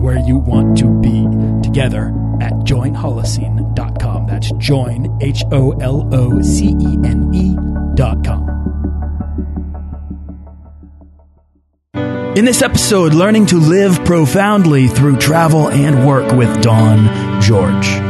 where you want to be together at joinholocene.com. That's join, H O L O C E N E.com. In this episode, learning to live profoundly through travel and work with Don George.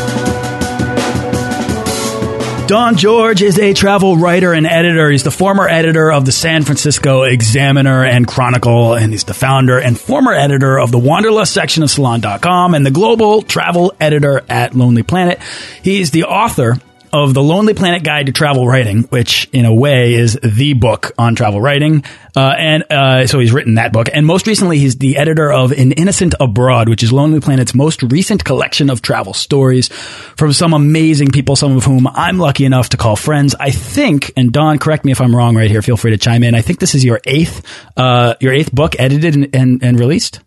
Don George is a travel writer and editor. He's the former editor of the San Francisco Examiner and Chronicle, and he's the founder and former editor of the Wanderlust section of Salon.com and the global travel editor at Lonely Planet. He's the author of the Lonely Planet Guide to Travel Writing, which in a way is the book on travel writing. Uh, and uh, so he's written that book. And most recently, he's the editor of An Innocent Abroad, which is Lonely Planet's most recent collection of travel stories from some amazing people, some of whom I'm lucky enough to call friends. I think, and Don, correct me if I'm wrong right here. Feel free to chime in. I think this is your eighth, uh, your eighth book edited and, and, and released.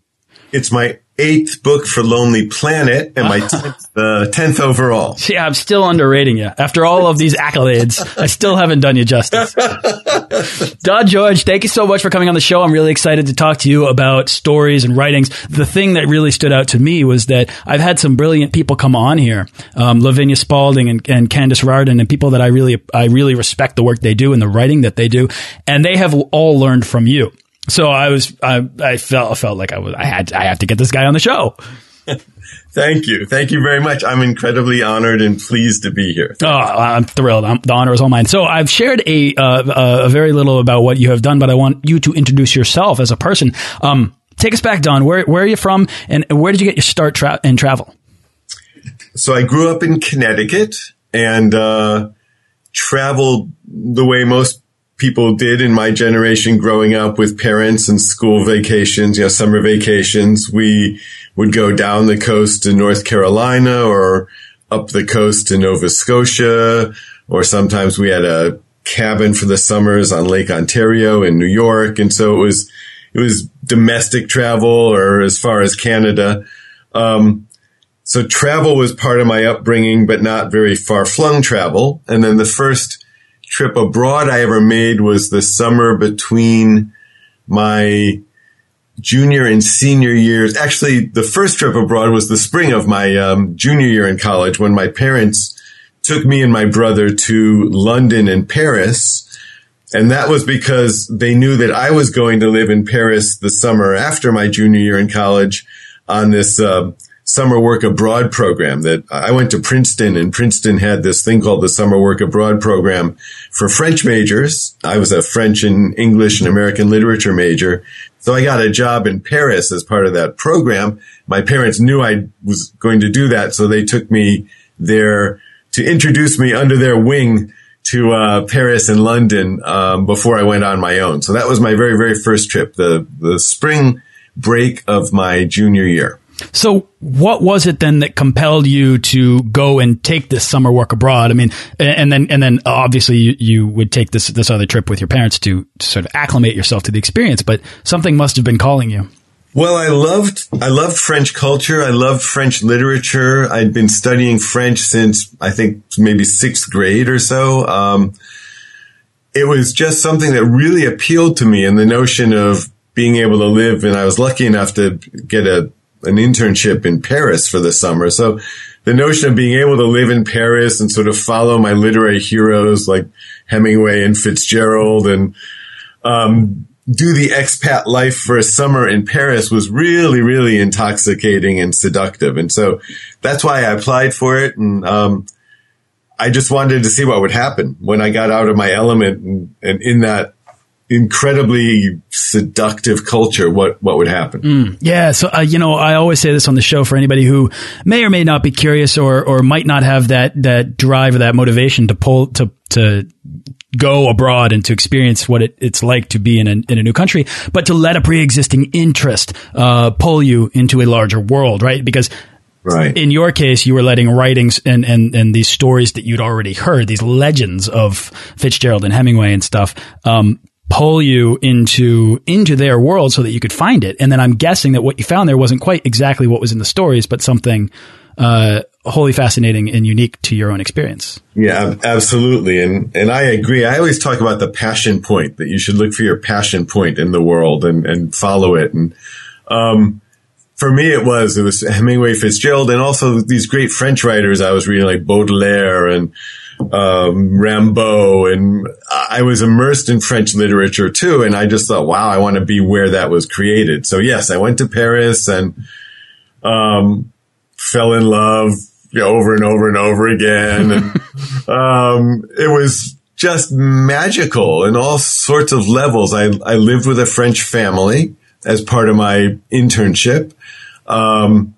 It's my eighth book for Lonely Planet and my tenth, uh, tenth overall. Yeah, I'm still underrating you. After all of these accolades, I still haven't done you justice. Don George, thank you so much for coming on the show. I'm really excited to talk to you about stories and writings. The thing that really stood out to me was that I've had some brilliant people come on here, um, Lavinia Spalding and, and Candace Rardon, and people that I really, I really respect the work they do and the writing that they do, and they have all learned from you. So I was, I, I felt, I felt like I was, I had, I have to get this guy on the show. Thank you. Thank you very much. I'm incredibly honored and pleased to be here. Oh, I'm thrilled. I'm, the honor is all mine. So I've shared a, uh, a very little about what you have done, but I want you to introduce yourself as a person. Um, take us back, Don. Where, where are you from and where did you get your start tra- in travel? So I grew up in Connecticut and, uh, traveled the way most people did in my generation growing up with parents and school vacations, you know, summer vacations. We would go down the coast to North Carolina or up the coast to Nova Scotia, or sometimes we had a cabin for the summers on Lake Ontario in New York. And so it was, it was domestic travel or as far as Canada. Um, so travel was part of my upbringing, but not very far flung travel. And then the first trip abroad I ever made was the summer between my junior and senior years. Actually, the first trip abroad was the spring of my um, junior year in college when my parents took me and my brother to London and Paris. And that was because they knew that I was going to live in Paris the summer after my junior year in college on this uh, summer work abroad program that I went to Princeton and Princeton had this thing called the summer work abroad program for French majors. I was a French and English and American literature major. So I got a job in Paris as part of that program. My parents knew I was going to do that. So they took me there to introduce me under their wing to uh, Paris and London um, before I went on my own. So that was my very, very first trip, the, the spring break of my junior year. So, what was it then that compelled you to go and take this summer work abroad? I mean, and then and then obviously you, you would take this this other trip with your parents to, to sort of acclimate yourself to the experience, but something must have been calling you. Well, I loved I loved French culture. I loved French literature. I'd been studying French since I think maybe sixth grade or so. Um, it was just something that really appealed to me, and the notion of being able to live. And I was lucky enough to get a an internship in Paris for the summer. So the notion of being able to live in Paris and sort of follow my literary heroes like Hemingway and Fitzgerald and, um, do the expat life for a summer in Paris was really, really intoxicating and seductive. And so that's why I applied for it. And, um, I just wanted to see what would happen when I got out of my element and, and in that incredibly seductive culture, what, what would happen? Mm, yeah. So, uh, you know, I always say this on the show for anybody who may or may not be curious or, or might not have that, that drive or that motivation to pull, to, to go abroad and to experience what it, it's like to be in a, in a new country, but to let a pre-existing interest, uh, pull you into a larger world, right? Because Right. In your case, you were letting writings and, and, and these stories that you'd already heard, these legends of Fitzgerald and Hemingway and stuff, um, pull you into into their world so that you could find it. And then I'm guessing that what you found there wasn't quite exactly what was in the stories, but something uh, wholly fascinating and unique to your own experience. Yeah, absolutely. And and I agree. I always talk about the passion point that you should look for your passion point in the world and and follow it. And um, for me, it was it was Hemingway, Fitzgerald, and also these great French writers I was reading like Baudelaire and um, Rimbaud, and I was immersed in French literature too. And I just thought, wow, I want to be where that was created. So yes, I went to Paris and um, fell in love you know, over and over and over again, and um, it was just magical in all sorts of levels. I I lived with a French family as part of my internship. Um,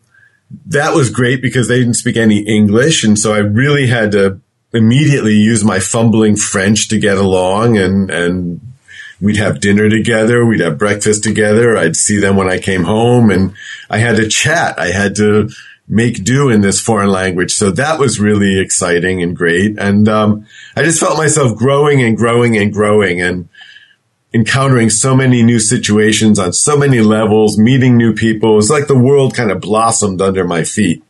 that was great because they didn't speak any English. And so I really had to immediately use my fumbling French to get along and, and we'd have dinner together. We'd have breakfast together. I'd see them when I came home and I had to chat. I had to make do in this foreign language. So that was really exciting and great. And, um, I just felt myself growing and growing and growing. And, encountering so many new situations on so many levels, meeting new people. It was like the world kind of blossomed under my feet.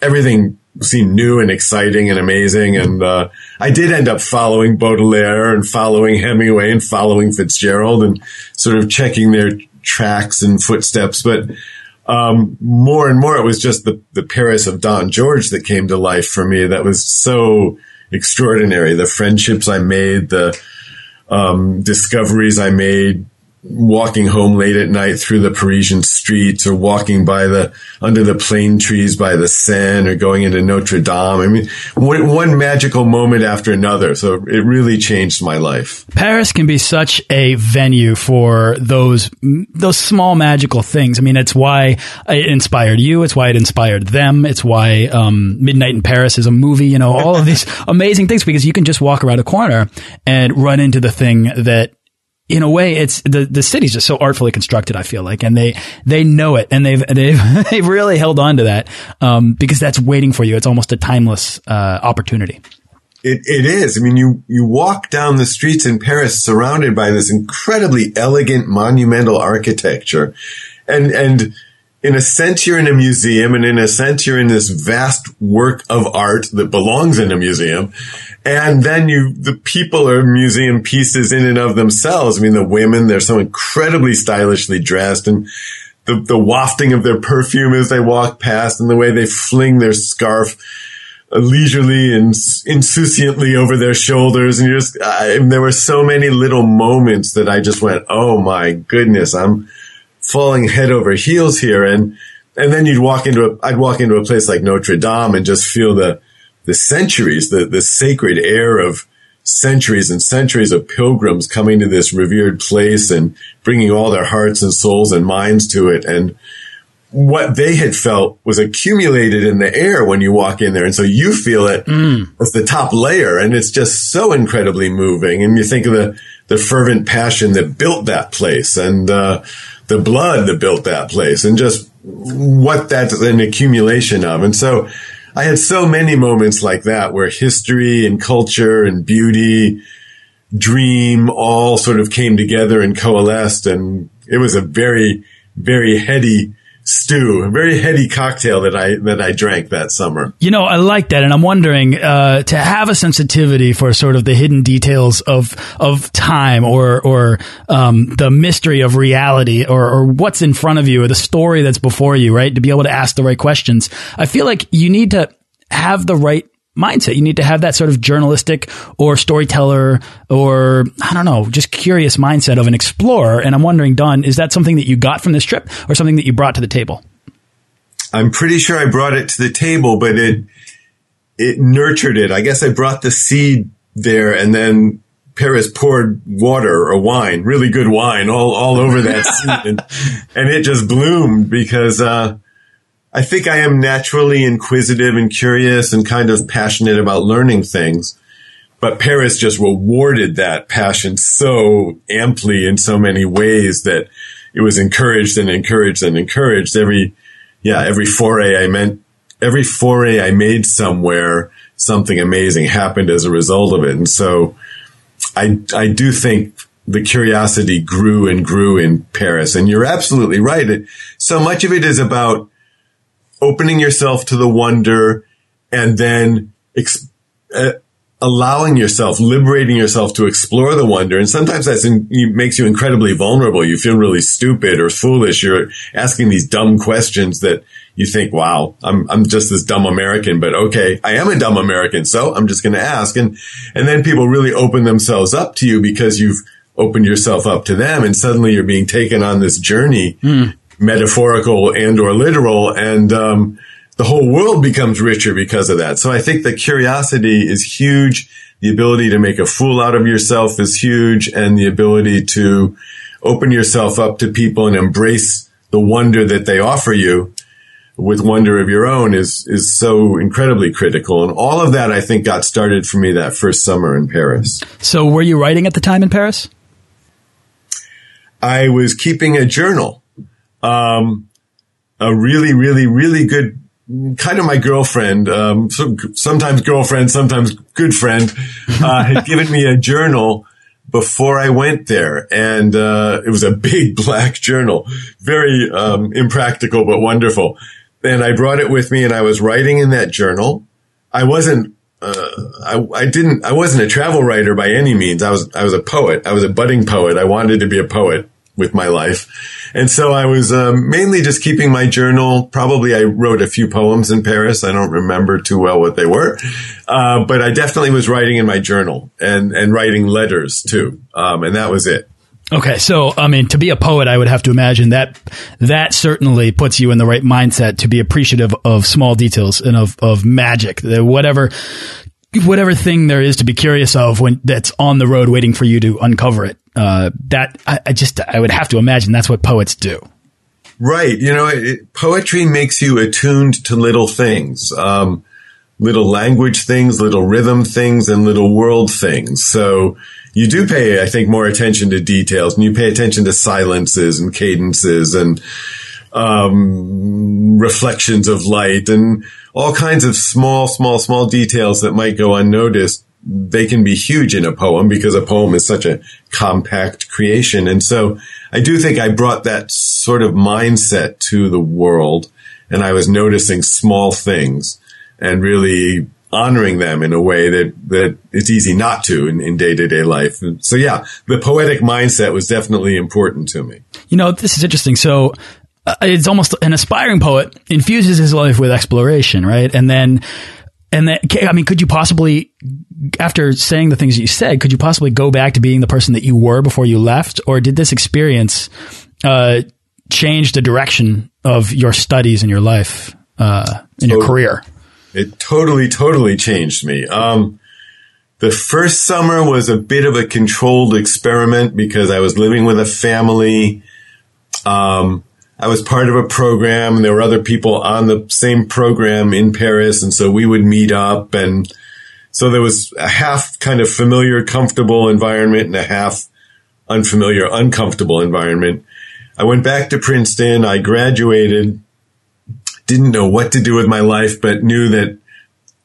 Everything seemed new and exciting and amazing. And uh, I did end up following Baudelaire and following Hemingway and following Fitzgerald and sort of checking their tracks and footsteps. But um, more and more, it was just the, the Paris of Don George that came to life for me. That was so extraordinary. The friendships I made, the um, discoveries I made walking home late at night through the Parisian streets or walking by the, under the plane trees by the Seine or going into Notre Dame. I mean, one, one, magical moment after another. So it really changed my life. Paris can be such a venue for those, those small magical things. I mean, it's why it inspired you. It's why it inspired them. It's why, um, Midnight in Paris is a movie, you know, all of these amazing things because you can just walk around a corner and run into the thing that in a way, it's the the city's just so artfully constructed. I feel like, and they they know it, and they've they've they've really held on to that um, because that's waiting for you. It's almost a timeless uh, opportunity. It, it is. I mean, you, you walk down the streets in Paris surrounded by this incredibly elegant monumental architecture. And, and in a sense, you're in a museum and in a sense, you're in this vast work of art that belongs in a museum. And then you, the people are museum pieces in and of themselves. I mean, the women, they're so incredibly stylishly dressed and the, the wafting of their perfume as they walk past and the way they fling their scarf uh, leisurely and insouciantly over their shoulders. And you just, I, there were so many little moments that I just went, Oh my goodness, I'm falling head over heels here. And, and then you'd walk into a, I'd walk into a place like Notre Dame and just feel the, the centuries, the, the sacred air of centuries and centuries of pilgrims coming to this revered place and bringing all their hearts and souls and minds to it. And what they had felt was accumulated in the air when you walk in there. And so you feel it mm. as the top layer. And it's just so incredibly moving. And you think of the, the fervent passion that built that place and, uh, the blood that built that place and just what that's an accumulation of. And so I had so many moments like that where history and culture and beauty, dream all sort of came together and coalesced. And it was a very, very heady stew, a very heady cocktail that I that I drank that summer. You know, I like that, and I'm wondering uh, to have a sensitivity for sort of the hidden details of of time or or um, the mystery of reality or, or what's in front of you or the story that's before you, right? To be able to ask the right questions, I feel like you need to have the right mindset. You need to have that sort of journalistic or storyteller or I don't know, just curious mindset of an explorer. And I'm wondering, Don, is that something that you got from this trip or something that you brought to the table? I'm pretty sure I brought it to the table, but it it nurtured it. I guess I brought the seed there and then Paris poured water or wine, really good wine all, all over that seed and, and, it just bloomed because, uh, I think I am naturally inquisitive and curious and kind of passionate about learning things. But Paris just rewarded that passion so amply in so many ways that it was encouraged and encouraged and encouraged every, yeah, every foray I meant, every foray I made somewhere, something amazing happened as a result of it. And so I, I do think the curiosity grew and grew in Paris. And you're absolutely right. So much of it is about opening yourself to the wonder and then ex- uh, allowing yourself, liberating yourself to explore the wonder. And sometimes that makes you incredibly vulnerable. You feel really stupid or foolish. You're asking these dumb questions that you think, wow, I'm, I'm just this dumb American, but okay, I am a dumb American. So I'm just going to ask. And, and then people really open themselves up to you because you've opened yourself up to them. And suddenly you're being taken on this journey, mm. Metaphorical and or literal. And, um, the whole world becomes richer because of that. So I think the curiosity is huge. The ability to make a fool out of yourself is huge and the ability to open yourself up to people and embrace the wonder that they offer you with wonder of your own is, is so incredibly critical. And all of that I think got started for me that first summer in Paris. So were you writing at the time in Paris? I was keeping a journal. Um, a really, really, really good kind of my girlfriend, um, sometimes girlfriend, sometimes good friend, uh, had given me a journal before I went there. And, uh, it was a big black journal, very, um, impractical, but wonderful. And I brought it with me and I was writing in that journal. I wasn't, uh, I, I didn't, I wasn't a travel writer by any means. I was, I was a poet. I was a budding poet. I wanted to be a poet with my life. And so I was um, mainly just keeping my journal. Probably I wrote a few poems in Paris. I don't remember too well what they were, uh, but I definitely was writing in my journal and and writing letters too. Um, and that was it. Okay, so I mean, to be a poet, I would have to imagine that that certainly puts you in the right mindset to be appreciative of small details and of of magic, whatever whatever thing there is to be curious of when that's on the road waiting for you to uncover it. Uh, that I, I, just I would have to imagine that's what poets do. Right. You know, it, poetry makes you attuned to little things, um, little language things, little rhythm things, and little world things. So you do pay, I think, more attention to details, and you pay attention to silences and cadences and um, reflections of light and all kinds of small, small, small details that might go unnoticed. They can be huge in a poem because a poem is such a compact creation. And so I do think I brought that sort of mindset to the world and I was noticing small things and really honoring them in a way that, that it's easy not to in day to day life. And so yeah, the poetic mindset was definitely important to me. You know, this is interesting. So uh, it's almost an aspiring poet infuses his life with exploration, right? And then, and then, I mean, could you possibly, after saying the things you said, could you possibly go back to being the person that you were before you left? Or did this experience, uh, change the direction of your studies and your life, uh, in your career? It totally, totally changed me. Um, the first summer was a bit of a controlled experiment because I was living with a family. Um, I was part of a program and there were other people on the same program in Paris. And so we would meet up. And so there was a half kind of familiar, comfortable environment and a half unfamiliar, uncomfortable environment. I went back to Princeton. I graduated, didn't know what to do with my life, but knew that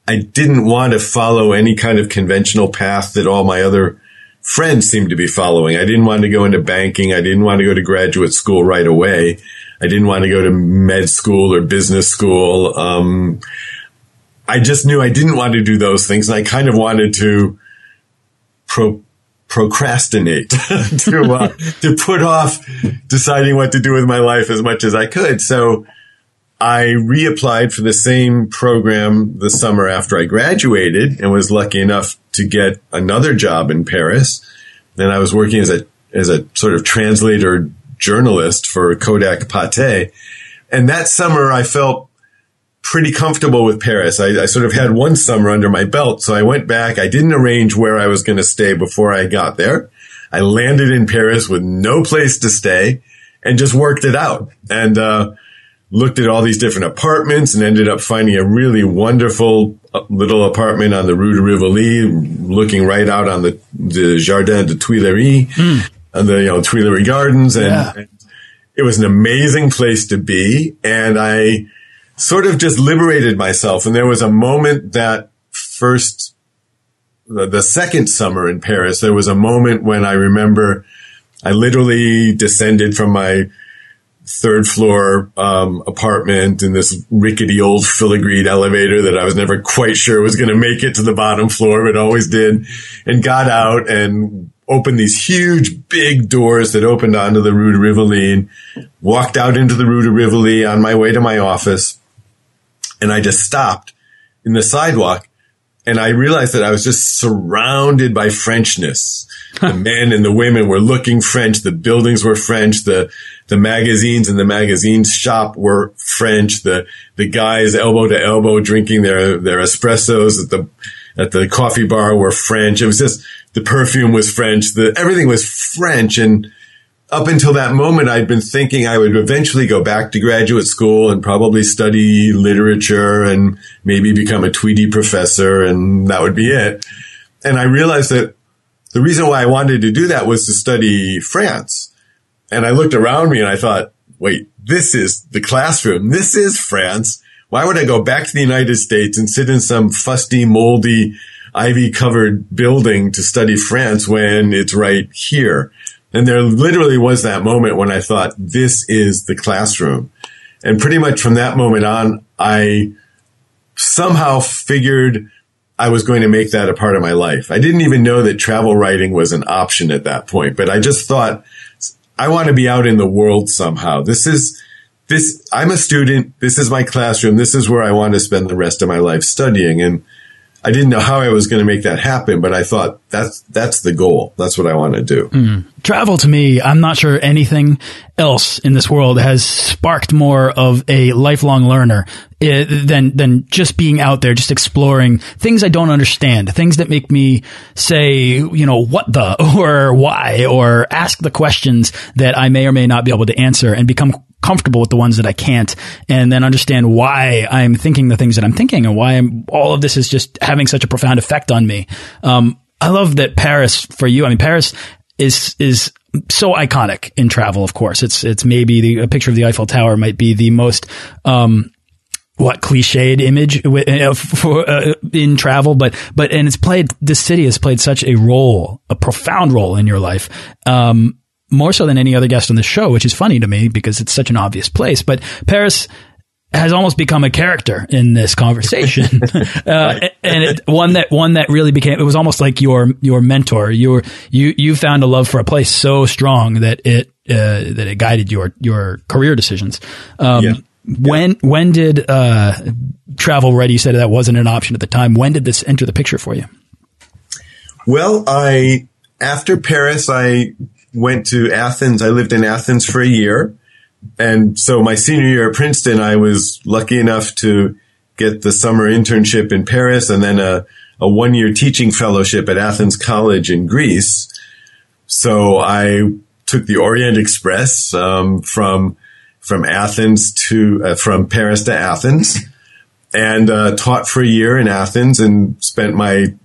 I didn't want to follow any kind of conventional path that all my other friends seemed to be following. I didn't want to go into banking. I didn't want to go to graduate school right away. I didn't want to go to med school or business school. Um, I just knew I didn't want to do those things, and I kind of wanted to pro- procrastinate to uh, to put off deciding what to do with my life as much as I could. So I reapplied for the same program the summer after I graduated, and was lucky enough to get another job in Paris. Then I was working as a as a sort of translator journalist for Kodak-Pathé. And that summer I felt pretty comfortable with Paris. I, I, sort of had one summer under my belt. So I went back. I didn't arrange where I was going to stay before I got there. I landed in Paris with no place to stay and just worked it out and, uh, looked at all these different apartments and ended up finding a really wonderful uh, little apartment on the Rue de Rivoli, looking right out on the, the Jardin de Tuileries, mm. The, you know, Tuileries Gardens. And, yeah. and it was an amazing place to be. And I, sort of just liberated myself. And there was a moment that first, the, the second summer in Paris, there was a moment when I remember I literally descended from my third floor um, apartment in this rickety old filigreed elevator that I was never quite sure was going to make it to the bottom floor, but always did, and got out and opened these huge, big doors that opened onto the Rue de Rivoli and walked out into the Rue de Rivoli on my way to my office and I just stopped in the sidewalk and I realized that I was just surrounded by Frenchness. the men and the women were looking French. The buildings were French. The, the magazines and the magazine shop were French. The, the guys elbow to elbow drinking their, their espressos at the, at the coffee bar were French. It was just, the perfume was French. The, everything was French. And up until that moment, I'd been thinking I would eventually go back to graduate school and probably study literature and maybe become a Tweedy professor and that would be it. And I realized that the reason why I wanted to do that was to study France. And I looked around me and I thought, wait, this is the classroom. This is France. Why would I go back to the United States and sit in some fusty, moldy, ivy covered building to study France when it's right here? And there literally was that moment when I thought, this is the classroom. And pretty much from that moment on, I somehow figured I was going to make that a part of my life. I didn't even know that travel writing was an option at that point, but I just thought, I want to be out in the world somehow. This is, this, I'm a student. This is my classroom. This is where I want to spend the rest of my life studying. And I didn't know how I was going to make that happen, but I thought that's that's the goal. That's what I want to do. Mm. Travel to me, I'm not sure anything else in this world has sparked more of a lifelong learner eh, than than just being out there, just exploring things I don't understand, things that make me say, you know, what the or why or ask the questions that I may or may not be able to answer and become comfortable with the ones that I can't and then understand why I'm thinking the things that I'm thinking and why I'm, all of this is just having such a profound effect on me. Um, I love that Paris for you. I mean, Paris is, is so iconic in travel, of course. It's, it's maybe the, a picture of the Eiffel Tower might be the most, um, what cliched image uh, for, uh, in travel, but but and it's played. This city has played such a role, a profound role in your life. Um, more so than any other guest on the show, which is funny to me because it's such an obvious place. But Paris has almost become a character in this conversation, uh, and it, one that one that really became. It was almost like your your mentor. You were, you you found a love for a place so strong that it uh, that it guided your your career decisions. Um, yeah. When yeah. when did uh, travel ready? You said that wasn't an option at the time. When did this enter the picture for you? Well, I after Paris, I went to Athens. I lived in Athens for a year. And so my senior year at Princeton, I was lucky enough to get the summer internship in Paris and then a, a one year teaching fellowship at Athens College in Greece. So I took the Orient Express um, from from Athens to uh, from Paris to Athens, and uh, taught for a year in Athens and spent my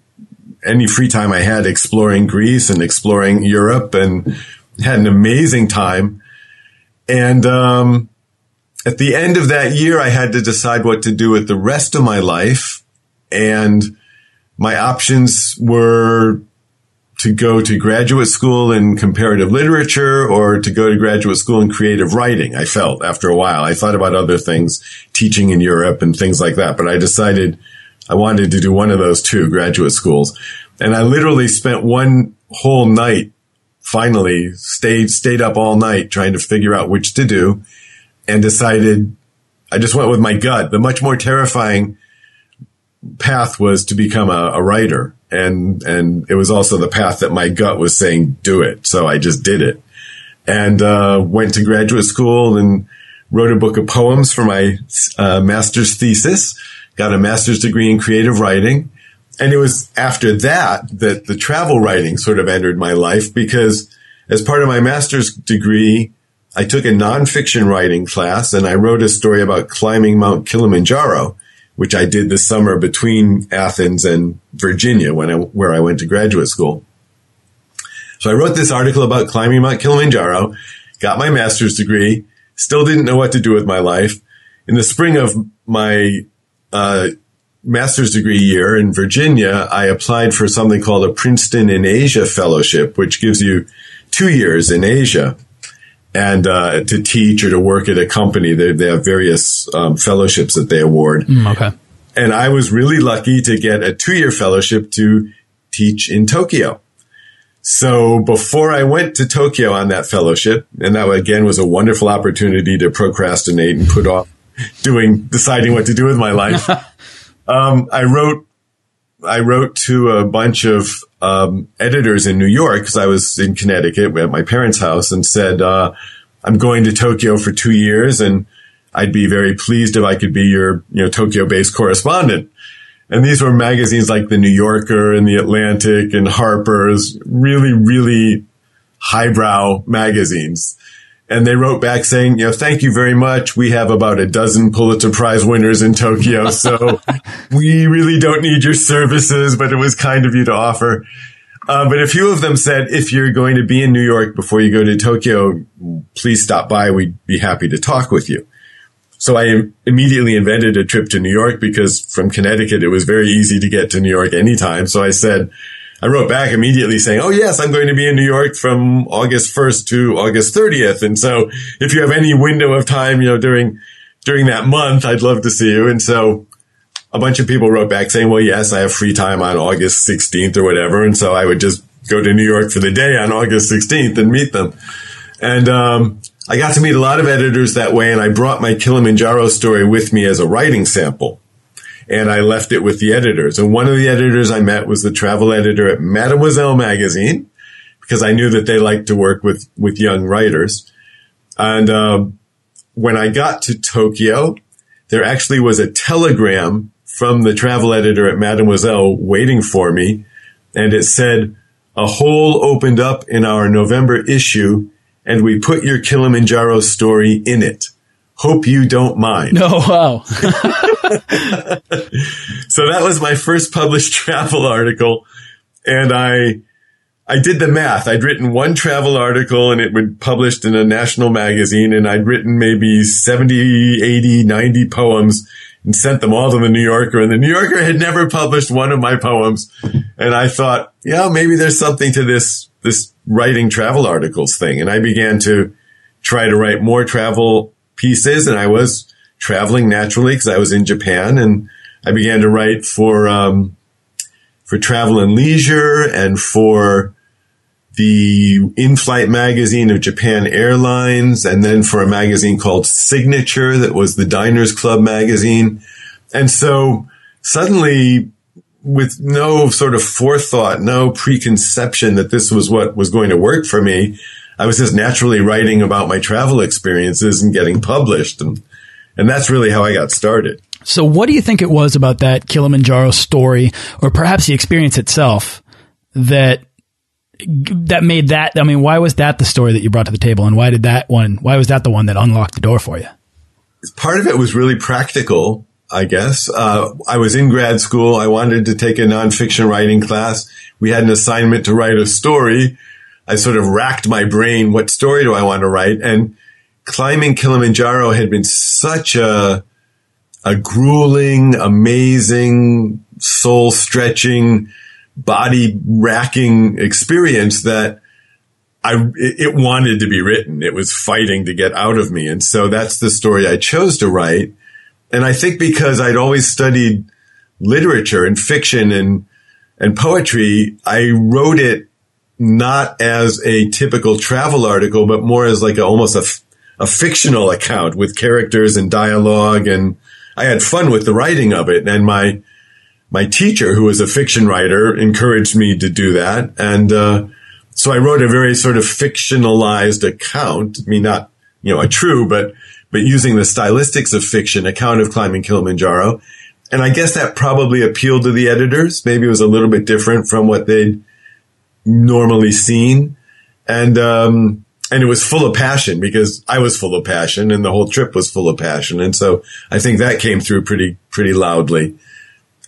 any free time I had exploring Greece and exploring Europe and had an amazing time. And, um, at the end of that year, I had to decide what to do with the rest of my life. And my options were to go to graduate school in comparative literature or to go to graduate school in creative writing. I felt after a while, I thought about other things, teaching in Europe and things like that, but I decided I wanted to do one of those two graduate schools. And I literally spent one whole night, finally stayed, stayed up all night trying to figure out which to do and decided I just went with my gut. The much more terrifying path was to become a, a writer. And, and it was also the path that my gut was saying, do it. So I just did it and, uh, went to graduate school and wrote a book of poems for my uh, master's thesis, got a master's degree in creative writing. And it was after that that the travel writing sort of entered my life because as part of my master's degree, I took a nonfiction writing class and I wrote a story about climbing Mount Kilimanjaro, which I did this summer between Athens and Virginia when I, where I went to graduate school. So I wrote this article about climbing Mount Kilimanjaro, got my master's degree, still didn't know what to do with my life. In the spring of my uh, master's degree year in Virginia, I applied for something called a Princeton in Asia fellowship, which gives you two years in Asia and uh, to teach or to work at a company. They, they have various um, fellowships that they award. Mm, okay. And I was really lucky to get a two year fellowship to teach in Tokyo. So before I went to Tokyo on that fellowship, and that again was a wonderful opportunity to procrastinate and put off doing, deciding what to do with my life. um, I wrote, I wrote to a bunch of um, editors in New York because I was in Connecticut at my parents' house and said, uh, I'm going to Tokyo for two years and I'd be very pleased if I could be your, you know, Tokyo based correspondent. And these were magazines like the New Yorker and the Atlantic and Harper's, really, really highbrow magazines. And they wrote back saying, you know, thank you very much. We have about a dozen Pulitzer Prize winners in Tokyo. So we really don't need your services, but it was kind of you to offer. Uh, but a few of them said, if you're going to be in New York before you go to Tokyo, please stop by. We'd be happy to talk with you. So I immediately invented a trip to New York because from Connecticut, it was very easy to get to New York anytime. So I said, I wrote back immediately saying, Oh, yes, I'm going to be in New York from August 1st to August 30th. And so if you have any window of time, you know, during, during that month, I'd love to see you. And so a bunch of people wrote back saying, well, yes, I have free time on August 16th or whatever. And so I would just go to New York for the day on August 16th and meet them. And, um, I got to meet a lot of editors that way, and I brought my Kilimanjaro story with me as a writing sample. And I left it with the editors. And one of the editors I met was the travel editor at Mademoiselle magazine, because I knew that they liked to work with, with young writers. And um, when I got to Tokyo, there actually was a telegram from the travel editor at Mademoiselle waiting for me. And it said, a hole opened up in our November issue and we put your Kilimanjaro story in it. Hope you don't mind. No, wow. so that was my first published travel article. And I, I did the math. I'd written one travel article and it would published in a national magazine and I'd written maybe 70, 80, 90 poems and sent them all to the New Yorker and the New Yorker had never published one of my poems. And I thought, yeah, maybe there's something to this, this writing travel articles thing. And I began to try to write more travel pieces and I was traveling naturally because I was in Japan and I began to write for, um, for travel and leisure and for the in-flight magazine of Japan Airlines and then for a magazine called Signature that was the Diners Club magazine. And so suddenly with no sort of forethought, no preconception that this was what was going to work for me, I was just naturally writing about my travel experiences and getting published. And, and that's really how I got started. So what do you think it was about that Kilimanjaro story or perhaps the experience itself that that made that I mean why was that the story that you brought to the table and why did that one why was that the one that unlocked the door for you? Part of it was really practical, I guess. Uh, I was in grad school. I wanted to take a nonfiction writing class. We had an assignment to write a story. I sort of racked my brain. What story do I want to write? And climbing Kilimanjaro had been such a a grueling, amazing, soul stretching, body racking experience that I, it wanted to be written. It was fighting to get out of me. And so that's the story I chose to write. And I think because I'd always studied literature and fiction and, and poetry, I wrote it not as a typical travel article, but more as like a, almost a, a fictional account with characters and dialogue and, I had fun with the writing of it. And my, my teacher, who was a fiction writer, encouraged me to do that. And, uh, so I wrote a very sort of fictionalized account. I mean, not, you know, a true, but, but using the stylistics of fiction account of climbing Kilimanjaro. And I guess that probably appealed to the editors. Maybe it was a little bit different from what they'd normally seen. And, um, and it was full of passion because I was full of passion and the whole trip was full of passion. And so I think that came through pretty, pretty loudly.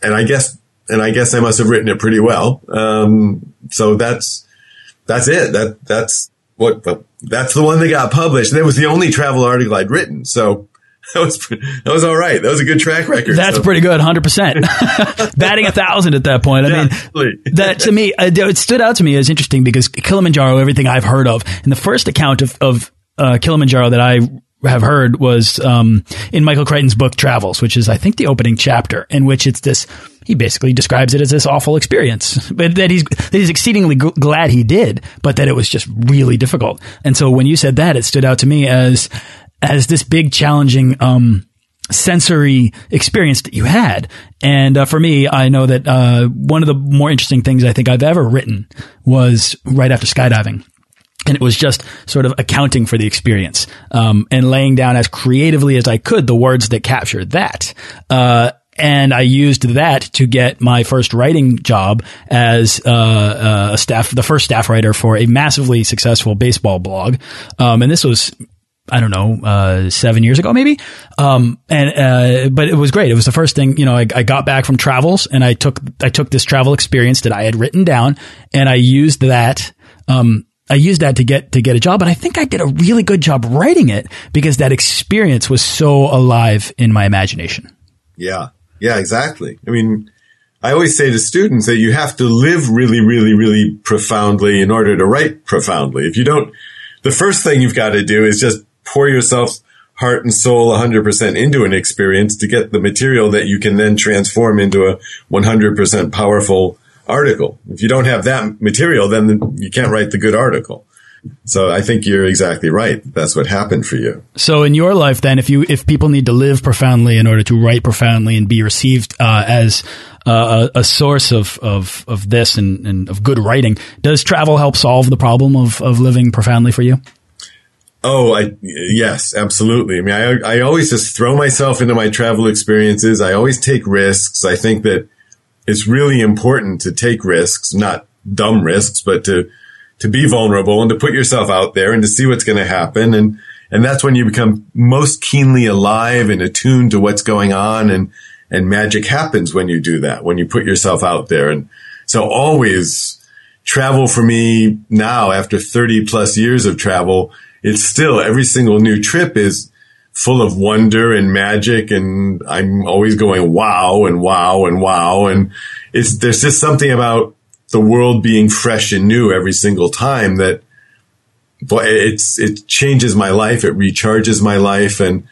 And I guess, and I guess I must have written it pretty well. Um, so that's, that's it. That, that's what, that's the one that got published. That was the only travel article I'd written. So that was that was all right. That was a good track record. That's so. pretty good, hundred percent. Batting a thousand at that point. I mean, that to me, uh, it stood out to me as interesting because Kilimanjaro, everything I've heard of, and the first account of, of uh, Kilimanjaro that I have heard was um, in Michael Crichton's book Travels, which is I think the opening chapter, in which it's this. He basically describes it as this awful experience, but that he's that he's exceedingly g- glad he did, but that it was just really difficult. And so when you said that, it stood out to me as as this big challenging um, sensory experience that you had. And uh, for me, I know that uh, one of the more interesting things I think I've ever written was right after skydiving. And it was just sort of accounting for the experience um, and laying down as creatively as I could the words that captured that. Uh, and I used that to get my first writing job as uh, uh, a staff, the first staff writer for a massively successful baseball blog. Um, and this was I don't know, uh, seven years ago, maybe. Um, and, uh, but it was great. It was the first thing, you know, I, I, got back from travels and I took, I took this travel experience that I had written down and I used that, um, I used that to get, to get a job. And I think I did a really good job writing it because that experience was so alive in my imagination. Yeah. Yeah, exactly. I mean, I always say to students that you have to live really, really, really profoundly in order to write profoundly. If you don't, the first thing you've got to do is just pour yourself heart and soul 100% into an experience to get the material that you can then transform into a 100% powerful article. If you don't have that material, then you can't write the good article. So I think you're exactly right. That's what happened for you. So in your life, then, if you if people need to live profoundly in order to write profoundly and be received uh, as uh, a, a, source of of of this and, and of good writing, does travel help solve the problem of of living profoundly for you? Oh, I, yes, absolutely. I mean, I, I always just throw myself into my travel experiences. I always take risks. I think that it's really important to take risks, not dumb risks, but to, to be vulnerable and to put yourself out there and to see what's going to happen. And, and that's when you become most keenly alive and attuned to what's going on. And, and magic happens when you do that, when you put yourself out there. And so always travel for me now after 30 plus years of travel it's still every single new trip is full of wonder and magic. And I'm always going, wow and wow and wow. And it's, there's just something about the world being fresh and new every single time that it's, it changes my life. It recharges my life. And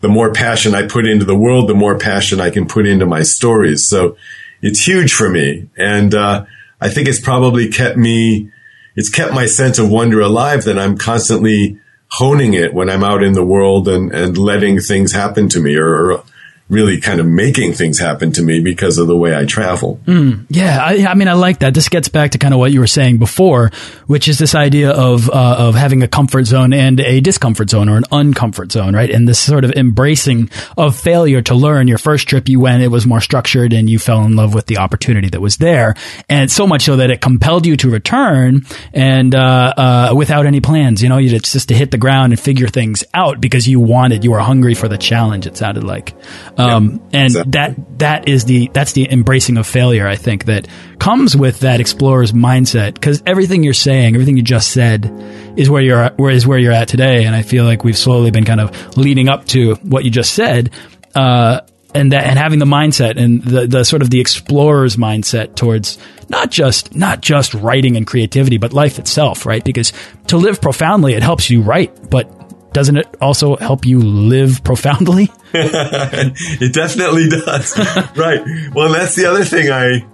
the more passion I put into the world, the more passion I can put into my stories. So it's huge for me. And, uh, I think it's probably kept me it's kept my sense of wonder alive that I'm constantly honing it when I'm out in the world and, and letting things happen to me or, or really kind of making things happen to me because of the way I travel. Mm, yeah, I, I, mean, I like that. This gets back to kind of what you were saying before, which is this idea of uh, of having a comfort zone and a discomfort zone or an uncomfort zone, right? And this sort of embracing of failure to learn. Your first trip you went, it was more structured, and you fell in love with the opportunity that was there, and so much so that it compelled you to return and uh, uh, without any plans. You know, you just to hit the ground and figure things out because you wanted, you were hungry for the challenge. It sounded like. Um, yeah, and exactly. that, that is the, that's the embracing of failure, I think, that comes with that explorer's mindset. Cause everything you're saying, everything you just said is where you're at, where is where you're at today. And I feel like we've slowly been kind of leading up to what you just said. Uh, and that, and having the mindset and the, the sort of the explorer's mindset towards not just, not just writing and creativity, but life itself, right? Because to live profoundly, it helps you write, but doesn't it also help you live profoundly? it definitely does. right. Well, that's the other thing I,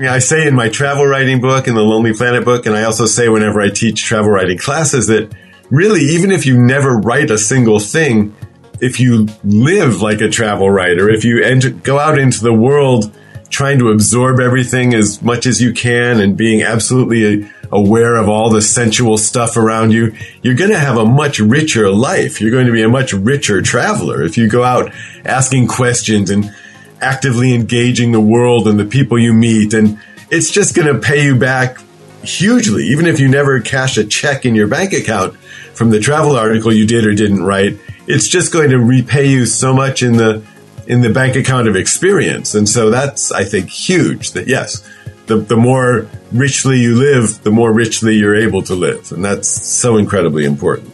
I say in my travel writing book and the Lonely Planet book, and I also say whenever I teach travel writing classes that really, even if you never write a single thing, if you live like a travel writer, if you enter, go out into the world trying to absorb everything as much as you can and being absolutely aware of all the sensual stuff around you, you're going to have a much richer life. You're going to be a much richer traveler if you go out asking questions and actively engaging the world and the people you meet. And it's just going to pay you back hugely, even if you never cash a check in your bank account from the travel article you did or didn't write. It's just going to repay you so much in the in the bank account of experience. And so that's, I think, huge that yes, the, the more richly you live, the more richly you're able to live. And that's so incredibly important.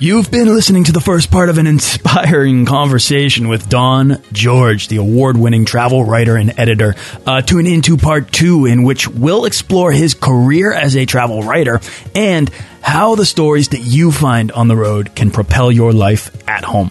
You've been listening to the first part of an inspiring conversation with Don George, the award winning travel writer and editor. Uh, tune into part two, in which we'll explore his career as a travel writer and how the stories that you find on the road can propel your life at home.